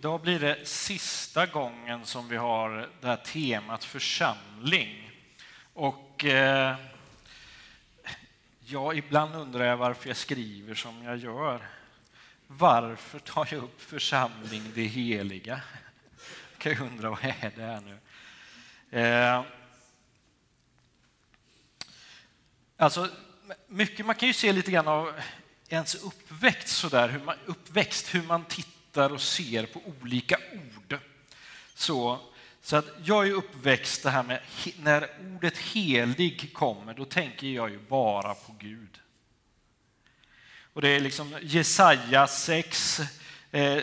idag blir det sista gången som vi har det här temat församling. Och eh, ja, ibland undrar jag varför jag skriver som jag gör. Varför tar jag upp församling, det heliga? Jag kan ju undra, vad är det här nu? Eh, alltså, mycket, man kan ju se lite grann av ens uppväxt, sådär, hur man, uppväxt, hur man tittar och ser på olika ord. Så, så att jag är uppväxt det här med, när ordet helig kommer, då tänker jag ju bara på Gud. Och det är liksom Jesaja 6, eh,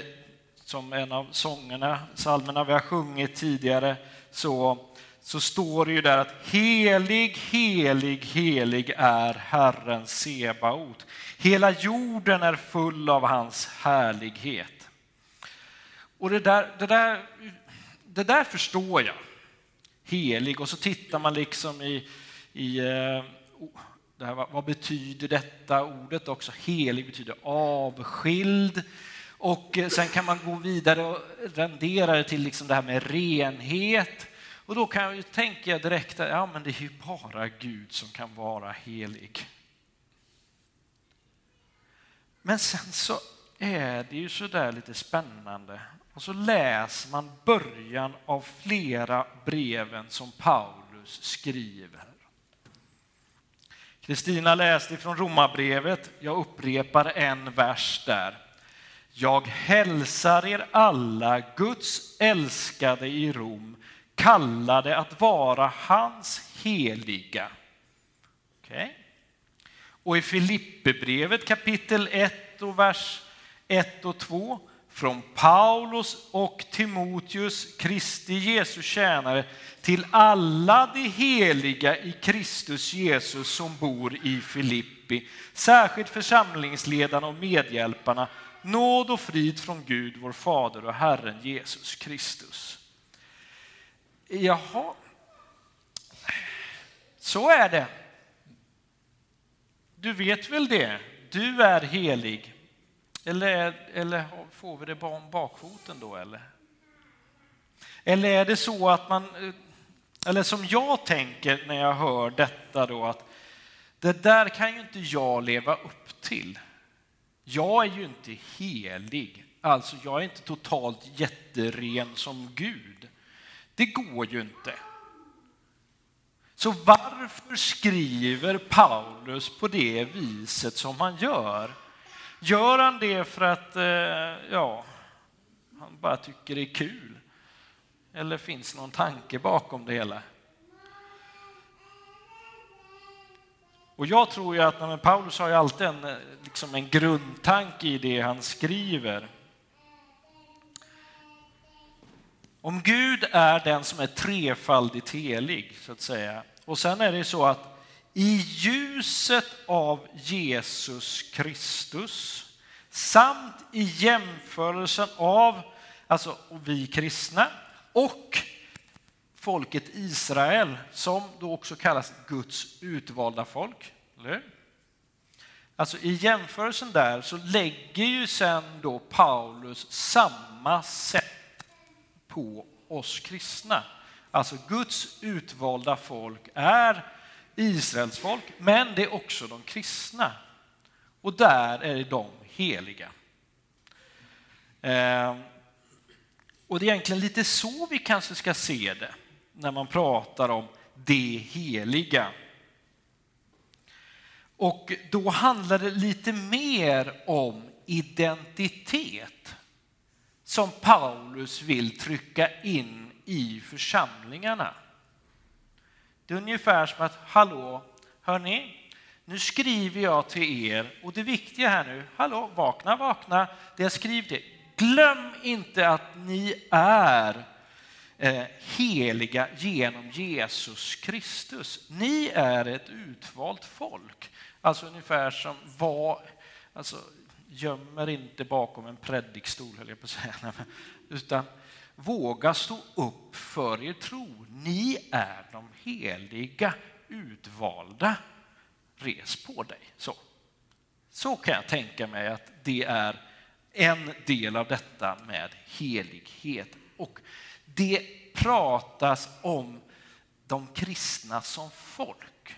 som en av sångerna, psalmerna vi har sjungit tidigare, så, så står det ju där att helig, helig, helig är Herren Sebaot. Hela jorden är full av hans härlighet. Och det där, det där, det där förstår jag. Helig, och så tittar man liksom i, i eh, det här, vad betyder detta ordet också? Helig betyder avskild. Och eh, sen kan man gå vidare och rendera det till liksom det här med renhet. Och då kan jag ju tänka direkt att ja, men det är ju bara Gud som kan vara helig. Men sen så är det ju sådär lite spännande. Och så läser man början av flera breven som Paulus skriver. Kristina läste från Romarbrevet. Jag upprepar en vers där. Jag hälsar er alla, Guds älskade i Rom, kallade att vara hans heliga. Okay. Och i Filipperbrevet kapitel 1 och vers 1 och 2 från Paulus och Timoteus, Kristi Jesu tjänare, till alla de heliga i Kristus Jesus som bor i Filippi, särskilt församlingsledarna och medhjälparna, nåd och frid från Gud, vår Fader och Herren Jesus Kristus. Jaha, så är det. Du vet väl det? Du är helig. Eller, eller får vi det om bakfoten då eller? Eller är det så att man, eh, eller som jag tänker när jag hör detta då att det där kan ju inte jag leva upp till. Jag är ju inte helig, alltså jag är inte totalt jätteren som Gud. Det går ju inte. Så varför skriver Paulus på det viset som han gör? Gör han det för att eh, ja, han bara tycker det är kul? Eller finns någon tanke bakom det hela? Och jag tror ju att men Paulus har ju alltid en, eh, liksom en grundtanke i det han skriver. Om Gud är den som är trefaldigt helig, så att säga, och sen är det så att i ljuset av Jesus Kristus samt i jämförelsen av alltså vi kristna och folket Israel som då också kallas Guds utvalda folk. Eller? Alltså i jämförelsen där så lägger ju sen då Paulus samma sätt på oss kristna. Alltså Guds utvalda folk är Israels folk, men det är också de kristna. Och där är de heliga. Eh, och det är egentligen lite så vi kanske ska se det när man pratar om det heliga. Och då handlar det lite mer om identitet som Paulus vill trycka in i församlingarna. Det är ungefär som att, hallå, hörni, nu skriver jag till er och det viktiga här nu, hallå, vakna, vakna, det jag skriver glöm inte att ni är eh, heliga genom Jesus Kristus. Ni är ett utvalt folk. Alltså ungefär som var, alltså gömmer inte bakom en predikstol höll jag på att säga, utan Våga stå upp för er tro. Ni är de heliga, utvalda. Res på dig. Så. Så kan jag tänka mig att det är en del av detta med helighet. Och det pratas om de kristna som folk.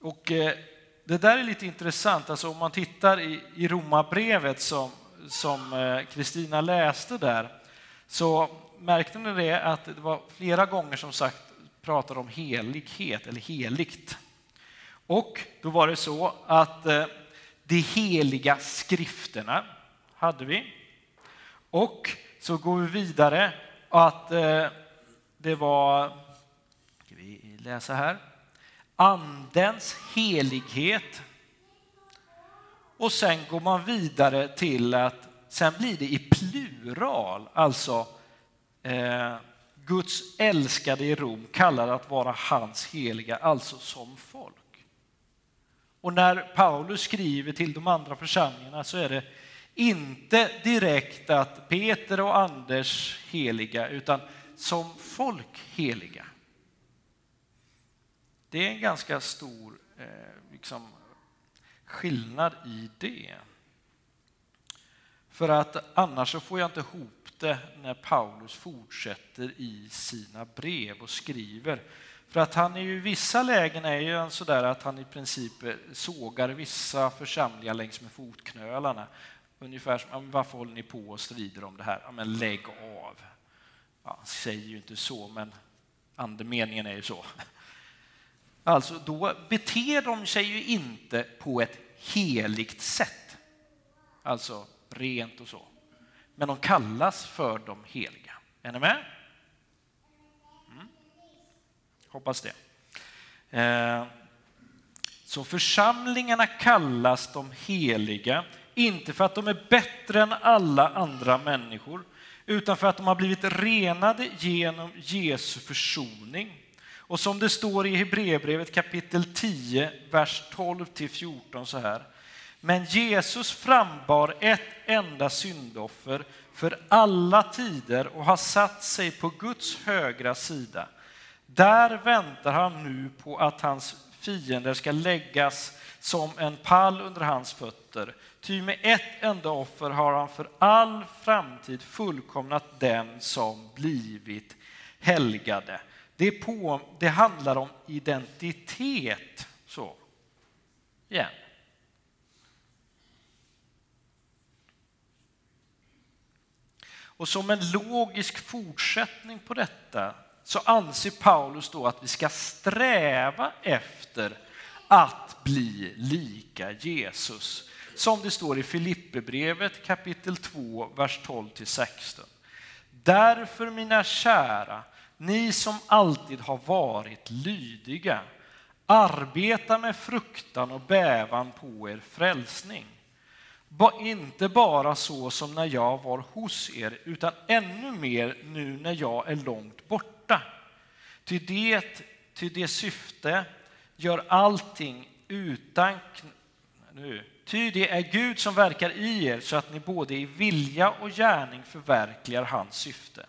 Och eh, det där är lite intressant, alltså om man tittar i, i Romarbrevet som eh, Kristina läste där så märkte ni det att det var flera gånger som sagt pratade om helighet eller heligt. Och då var det så att eh, de heliga skrifterna hade vi. Och så går vi vidare att eh, det var, ska vi läsa här, andens helighet. Och sen går man vidare till att sen blir det i plural, alltså eh, Guds älskade i Rom kallar att vara hans heliga, alltså som folk. Och när Paulus skriver till de andra församlingarna så är det inte direkt att Peter och Anders heliga, utan som folk heliga. Det är en ganska stor eh, liksom, skillnad i det. För att annars så får jag inte ihop det när Paulus fortsätter i sina brev och skriver. För att han är ju i vissa lägen är ju sådär att han i princip sågar vissa församlingar längs med fotknölarna. Ungefär som, varför håller ni på och strider om det här? Ja, men lägg av. Ja, han säger ju inte så, men andemeningen är ju så. Alltså, då beter de sig ju inte på ett heligt sätt. Alltså rent och så. Men de kallas för de heliga. Är ni med? Mm. Hoppas det. Eh, så församlingarna kallas de heliga, inte för att de är bättre än alla andra människor, utan för att de har blivit renade genom Jesu försoning. Och som det står i Hebreerbrevet kapitel 10, vers 12 14 så här. Men Jesus frambar ett enda syndoffer för alla tider och har satt sig på Guds högra sida. Där väntar han nu på att hans fiender ska läggas som en pall under hans fötter. Ty med ett enda offer har han för all framtid fullkomnat dem som blivit helgade. Det, på, det handlar om identitet. Så. Igen. Och som en logisk fortsättning på detta så anser Paulus då att vi ska sträva efter att bli lika Jesus. Som det står i Filipperbrevet kapitel 2, vers 12-16. Därför mina kära, ni som alltid har varit lydiga, arbeta med fruktan och bävan på er frälsning inte bara så som när jag var hos er, utan ännu mer nu när jag är långt borta. Ty det, till det syfte gör allting utan... Nu. Ty det är Gud som verkar i er så att ni både i vilja och gärning förverkligar hans syfte.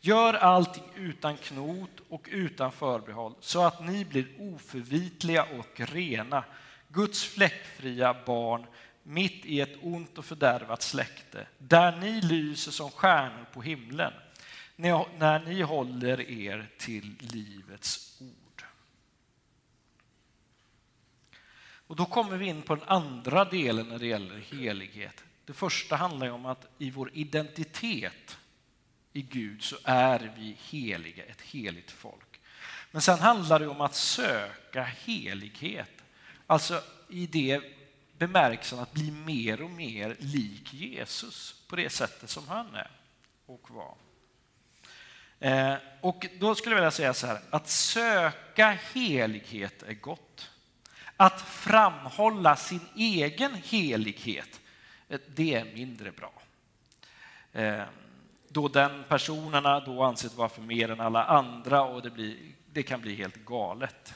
Gör allting utan knot och utan förbehåll så att ni blir oförvitliga och rena, Guds fläckfria barn mitt i ett ont och fördärvat släkte, där ni lyser som stjärnor på himlen, när ni håller er till livets ord. Och då kommer vi in på den andra delen när det gäller helighet. Det första handlar om att i vår identitet i Gud så är vi heliga, ett heligt folk. Men sen handlar det om att söka helighet, alltså i det bemärkelsen att bli mer och mer lik Jesus på det sättet som han är och var. Eh, och då skulle jag vilja säga så här, att söka helighet är gott. Att framhålla sin egen helighet, eh, det är mindre bra. Eh, då den personerna då anses vara för mer än alla andra och det, blir, det kan bli helt galet.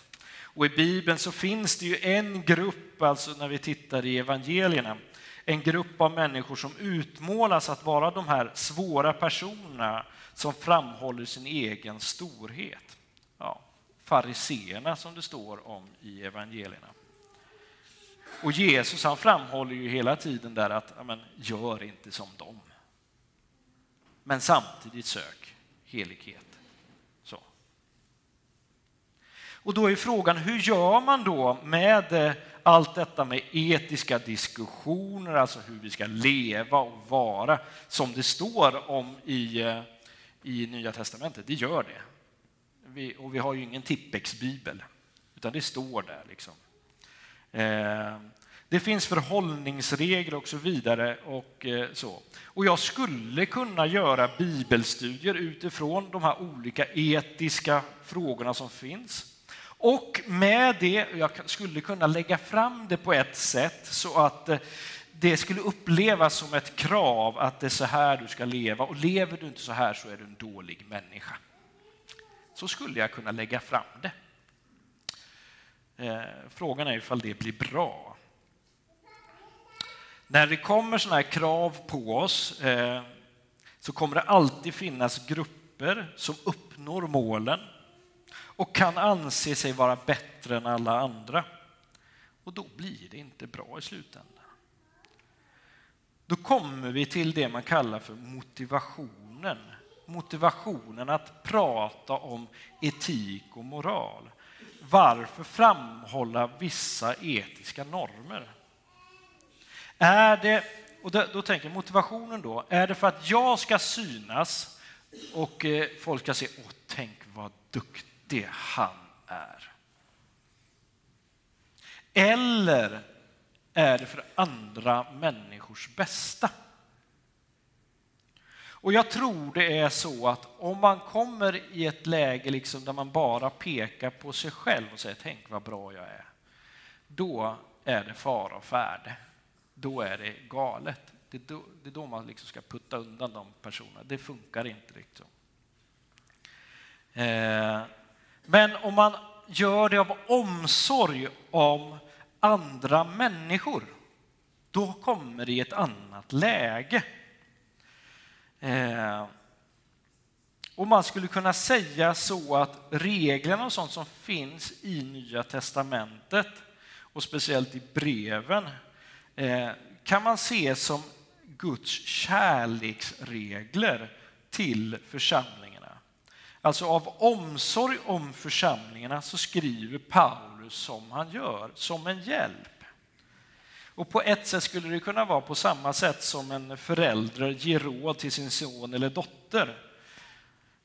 Och i Bibeln så finns det ju en grupp, alltså när vi tittar i evangelierna, en grupp av människor som utmålas att vara de här svåra personerna som framhåller sin egen storhet. Ja, fariseerna som det står om i evangelierna. Och Jesus han framhåller ju hela tiden där att amen, gör inte som dem. Men samtidigt sök helighet. Så. Och då är frågan, hur gör man då med eh, allt detta med etiska diskussioner, alltså hur vi ska leva och vara, som det står om i, eh, i Nya Testamentet. Det gör det. Vi, och vi har ju ingen Tippex-bibel, utan det står där. liksom. Eh, det finns förhållningsregler och så vidare. Och, eh, så. och jag skulle kunna göra bibelstudier utifrån de här olika etiska frågorna som finns. Och med det, jag skulle kunna lägga fram det på ett sätt så att eh, det skulle upplevas som ett krav att det är så här du ska leva och lever du inte så här så är du en dålig människa. Så skulle jag kunna lägga fram det. Eh, frågan är ifall det blir bra. När det kommer sådana här krav på oss eh, så kommer det alltid finnas grupper som uppnår målen och kan anse sig vara bättre än alla andra. Och då blir det inte bra i slutändan. Då kommer vi till det man kallar för motivationen. Motivationen att prata om etik och moral. Varför framhålla vissa etiska normer? Är det, och då, då tänker motivationen då, är det för att jag ska synas och eh, folk ska se, åh tänk vad duktig det han är. Eller är det för andra människors bästa? Och jag tror det är så att om man kommer i ett läge liksom där man bara pekar på sig själv och säger tänk vad bra jag är, då är det fara och färde då är det galet. Det är då, det är då man liksom ska putta undan de personerna. Det funkar inte riktigt. Eh, men om man gör det av omsorg om andra människor, då kommer det i ett annat läge. Eh, och man skulle kunna säga så att reglerna och sånt som finns i Nya Testamentet och speciellt i breven Eh, kan man se som Guds kärleksregler till församlingen. Alltså av omsorg om församlingarna så skriver Paulus som han gör, som en hjälp. Och på ett sätt skulle det kunna vara på samma sätt som en förälder ger råd till sin son eller dotter.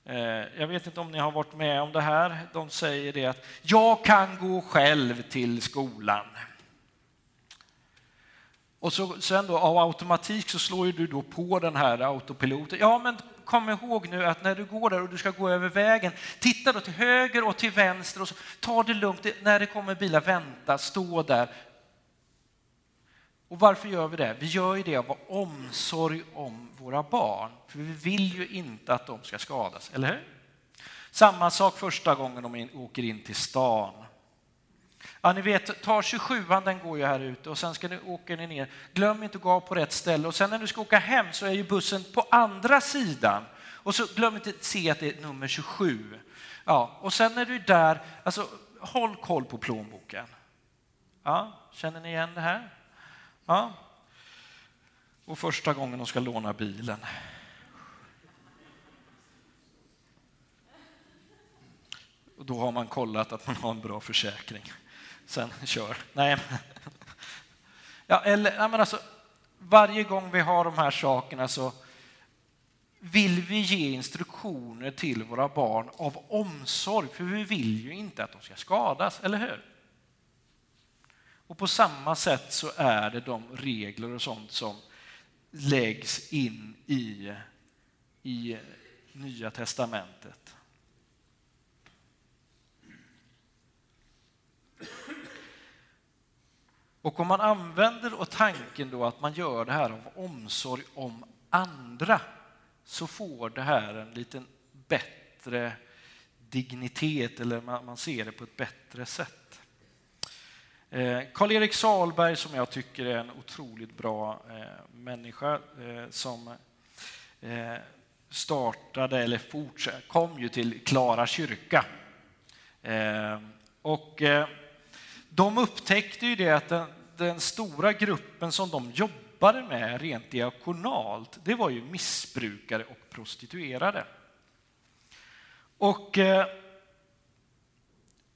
Eh, jag vet inte om ni har varit med om det här. De säger det att jag kan gå själv till skolan. Och så, sen då av automatik så slår ju du då på den här autopiloten. Ja, men kom ihåg nu att när du går där och du ska gå över vägen, titta då till höger och till vänster och så, ta det lugnt. När det kommer bilar, vänta, stå där. Och varför gör vi det? Vi gör ju det av omsorg om våra barn, för vi vill ju inte att de ska skadas, eller hur? Samma sak första gången de åker in till stan. Ja, ni vet, ta 27 den går ju här ute och sen ska ni åker ni ner. Glöm inte att gå av på rätt ställe och sen när du ska åka hem så är ju bussen på andra sidan. Och så glöm inte att se att det är nummer 27. Ja, och sen när du är där, alltså håll koll på plånboken. Ja, känner ni igen det här? Ja. Och första gången de ska låna bilen. Och då har man kollat att man har en bra försäkring sen kör. Nej. Ja, eller, nej, men alltså, varje gång vi har de här sakerna så vill vi ge instruktioner till våra barn av omsorg, för vi vill ju inte att de ska skadas, eller hur? Och på samma sätt så är det de regler och sånt som läggs in i, i Nya testamentet. Och om man använder och tanken då att man gör det här av omsorg om andra så får det här en liten bättre dignitet eller man, ser det på ett bättre sätt. Eh, Karl-Erik Salberg som jag tycker är en otroligt bra eh, människa eh, som eh, startade eller fortsatte, kom ju till Klara kyrka. Eh, och eh, de upptäckte ju det att den, den stora gruppen som de jobbade med rent diakonalt, det var ju missbrukare och prostituerade. Och eh,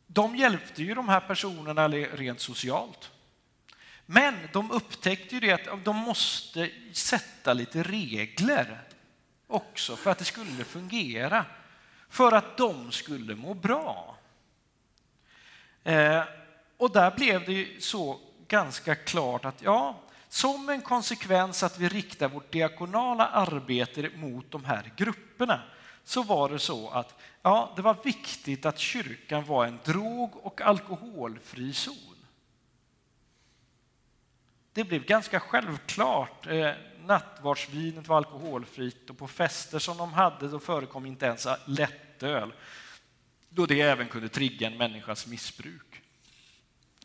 de hjälpte ju de här personerna rent socialt. Men de upptäckte ju det att de måste sätta lite regler också för att det skulle fungera. För att de skulle må bra. Eh, och där blev det så ganska klart att ja, som en konsekvens att vi riktar vårt diakonala arbete mot de här grupperna så var det så att ja, det var viktigt att kyrkan var en drog och alkoholfri zon. Det blev ganska självklart. Eh, nattvardsvinet var alkoholfritt och på fester som de hade då förekom inte ens lättöl då det även kunde trigga en människas missbruk.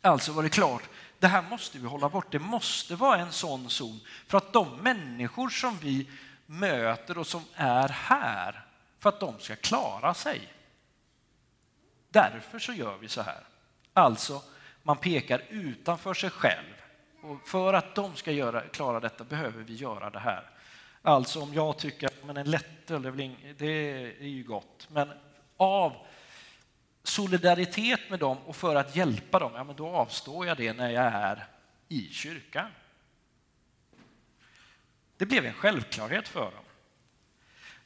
Alltså var det klart, det här måste vi hålla bort. Det måste vara en sån zon för att de människor som vi möter och som är här, för att de ska klara sig. Därför så gör vi så här. Alltså, man pekar utanför sig själv. Och för att de ska göra, klara detta behöver vi göra det här. Alltså om jag tycker att en lättöl, det är ju gott, men av solidaritet med dem och för att hjälpa dem, ja, men då avstår jag det när jag är i kyrkan. Det blev en självklarhet för dem.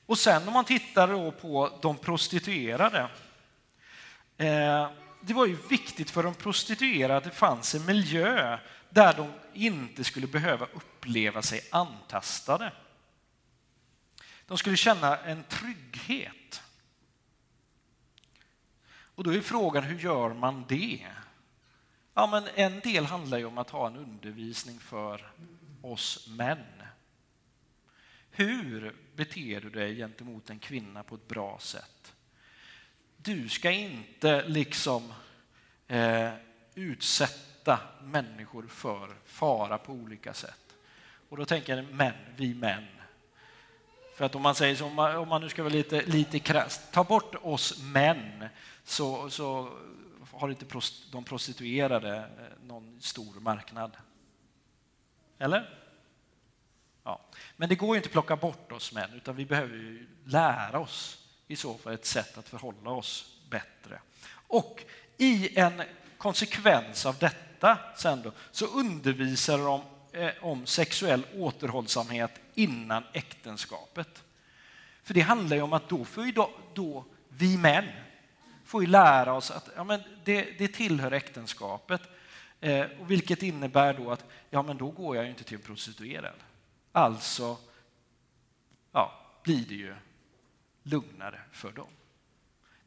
Och sen om man tittar på de prostituerade. Eh, det var ju viktigt för de prostituerade att det fanns en miljö där de inte skulle behöva uppleva sig antastade. De skulle känna en trygghet. Och då är frågan, hur gör man det? Ja, men en del handlar ju om att ha en undervisning för oss män. Hur beter du dig gentemot en kvinna på ett bra sätt? Du ska inte liksom eh, utsätta människor för fara på olika sätt. Och då tänker jag män, vi män. För att om man säger så, om man nu ska vara lite, lite krasst, ta bort oss män så, så har inte de prostituerade eh, någon stor marknad. Eller? Ja. Men det går ju inte att plocka bort oss män, utan vi behöver ju lära oss i så fall ett sätt att förhålla oss bättre. Och i en konsekvens av detta sen då, så undervisar de Eh, om sexuell återhållsamhet innan äktenskapet. För det handlar ju om att då får ju då, då vi män får ju lära oss att ja, men det, det tillhör äktenskapet. Eh, vilket innebär då att ja, men då går jag ju inte till en prostituerad. Alltså ja, blir det ju lugnare för dem.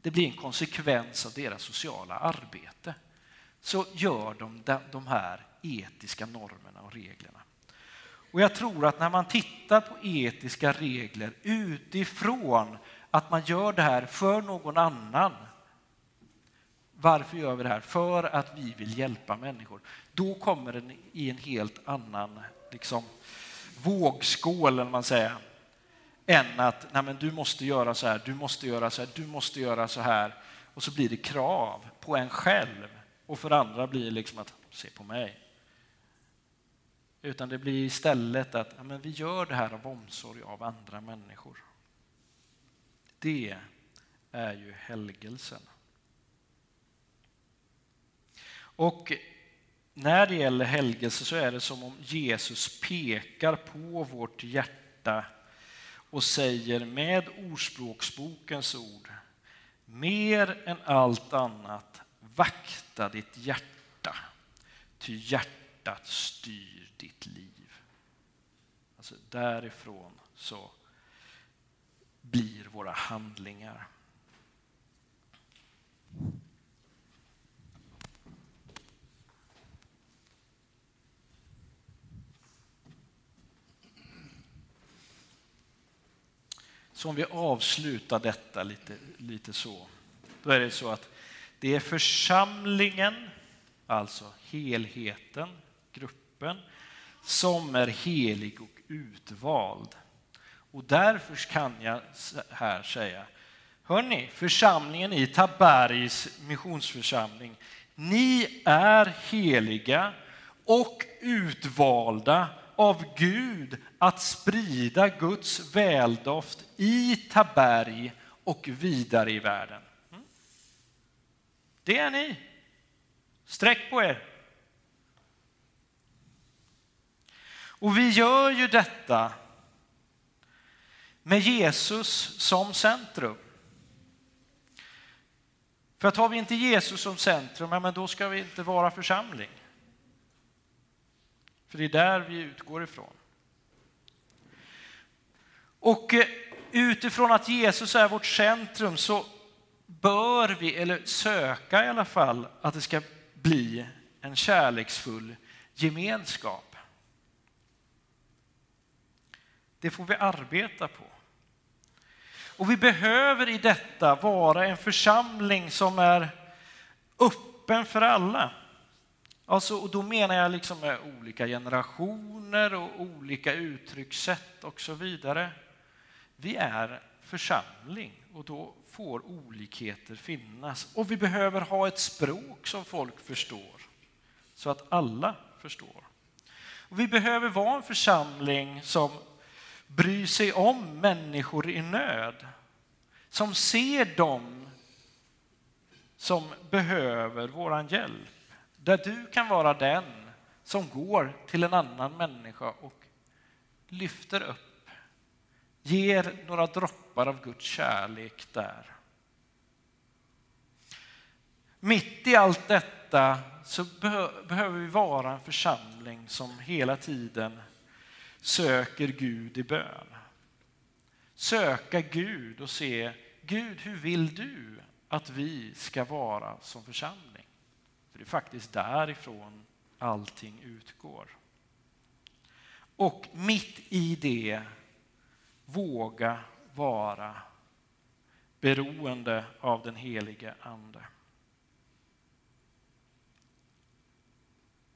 Det blir en konsekvens av deras sociala arbete. Så gör de de här etiska normerna och reglerna. Och jag tror att när man tittar på etiska regler utifrån att man gör det här för någon annan varför gör vi det här? För att vi vill hjälpa människor. Då kommer den i en helt annan liksom, vågskål, man säger, än att nej men du måste göra så här, du måste göra så här, du måste göra så här. Och så blir det krav på en själv och för andra blir det liksom att se på mig. Utan det blir istället att ja, men vi gör det här av omsorg av andra människor. Det är ju helgelsen. Och när det gäller helgelse så är det som om Jesus pekar på vårt hjärta och säger med Ordspråksbokens ord mer än allt annat, vakta ditt hjärta, ty hjärtat styr ditt liv. Alltså därifrån så blir våra handlingar. Så om vi avslutar detta lite, lite så, då är det så att det är församlingen, alltså helheten, gruppen, som är helig och utvald. Och därför kan jag här säga, hörni, församlingen i Tabergs missionsförsamling, ni är heliga och utvalda av Gud att sprida Guds väldoft i Taberg och vidare i världen. Mm. Det är ni. Sträck på er. Och vi gör ju detta med Jesus som centrum. För att har vi inte Jesus som centrum, ja, men då ska vi inte vara församling. För det är där vi utgår ifrån. Och eh, utifrån att Jesus är vårt centrum så bör vi, eller söka i alla fall, att det ska bli en kärleksfull gemenskap. Det får vi arbeta på. Och vi behöver i detta vara en församling som är öppen för alla. Alltså, och då menar jag liksom med olika generationer och olika uttryckssätt och så vidare. Vi är församling och då får olikheter finnas. Och vi behöver ha ett språk som folk förstår, så att alla förstår. Och vi behöver vara en församling som bryr sig om människor i nöd, som ser dem som behöver våran hjälp. Där du kan vara den som går till en annan människa och lyfter upp, ger några droppar av Guds kärlek där. Mitt i allt detta så behöver vi vara en församling som hela tiden söker Gud i bön. Söka Gud och se, Gud hur vill du att vi ska vara som församling? För det är faktiskt därifrån allting utgår. Och mitt i det våga vara beroende av den helige Ande.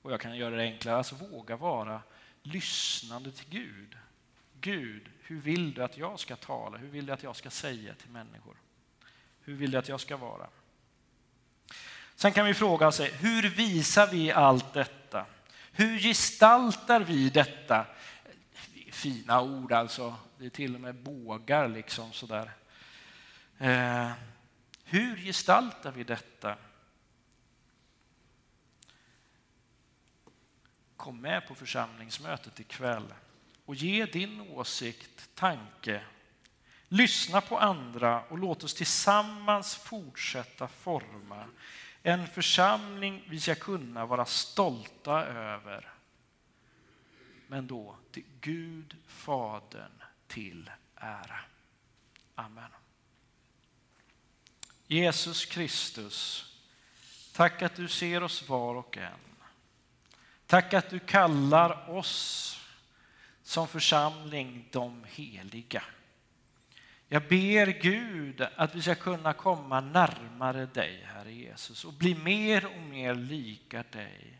Och jag kan göra det enklare, alltså våga vara lyssnande till Gud. Gud, hur vill du att jag ska tala? Hur vill du att jag ska säga till människor? Hur vill du att jag ska vara? Sen kan vi fråga oss, hur visar vi allt detta? Hur gestaltar vi detta? Fina ord alltså, det är till och med bågar liksom sådär. Eh, hur gestaltar vi detta? Kom med på församlingsmötet ikväll och ge din åsikt, tanke. Lyssna på andra och låt oss tillsammans fortsätta forma en församling vi ska kunna vara stolta över. Men då till Gud, Fadern, till ära. Amen. Jesus Kristus, tack att du ser oss var och en. Tack att du kallar oss som församling de heliga. Jag ber Gud att vi ska kunna komma närmare dig, Herre Jesus, och bli mer och mer lika dig.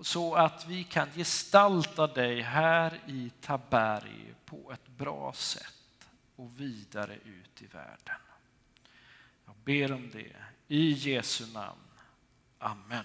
Så att vi kan gestalta dig här i Taberg på ett bra sätt och vidare ut i världen. Jag ber om det i Jesu namn. Amen.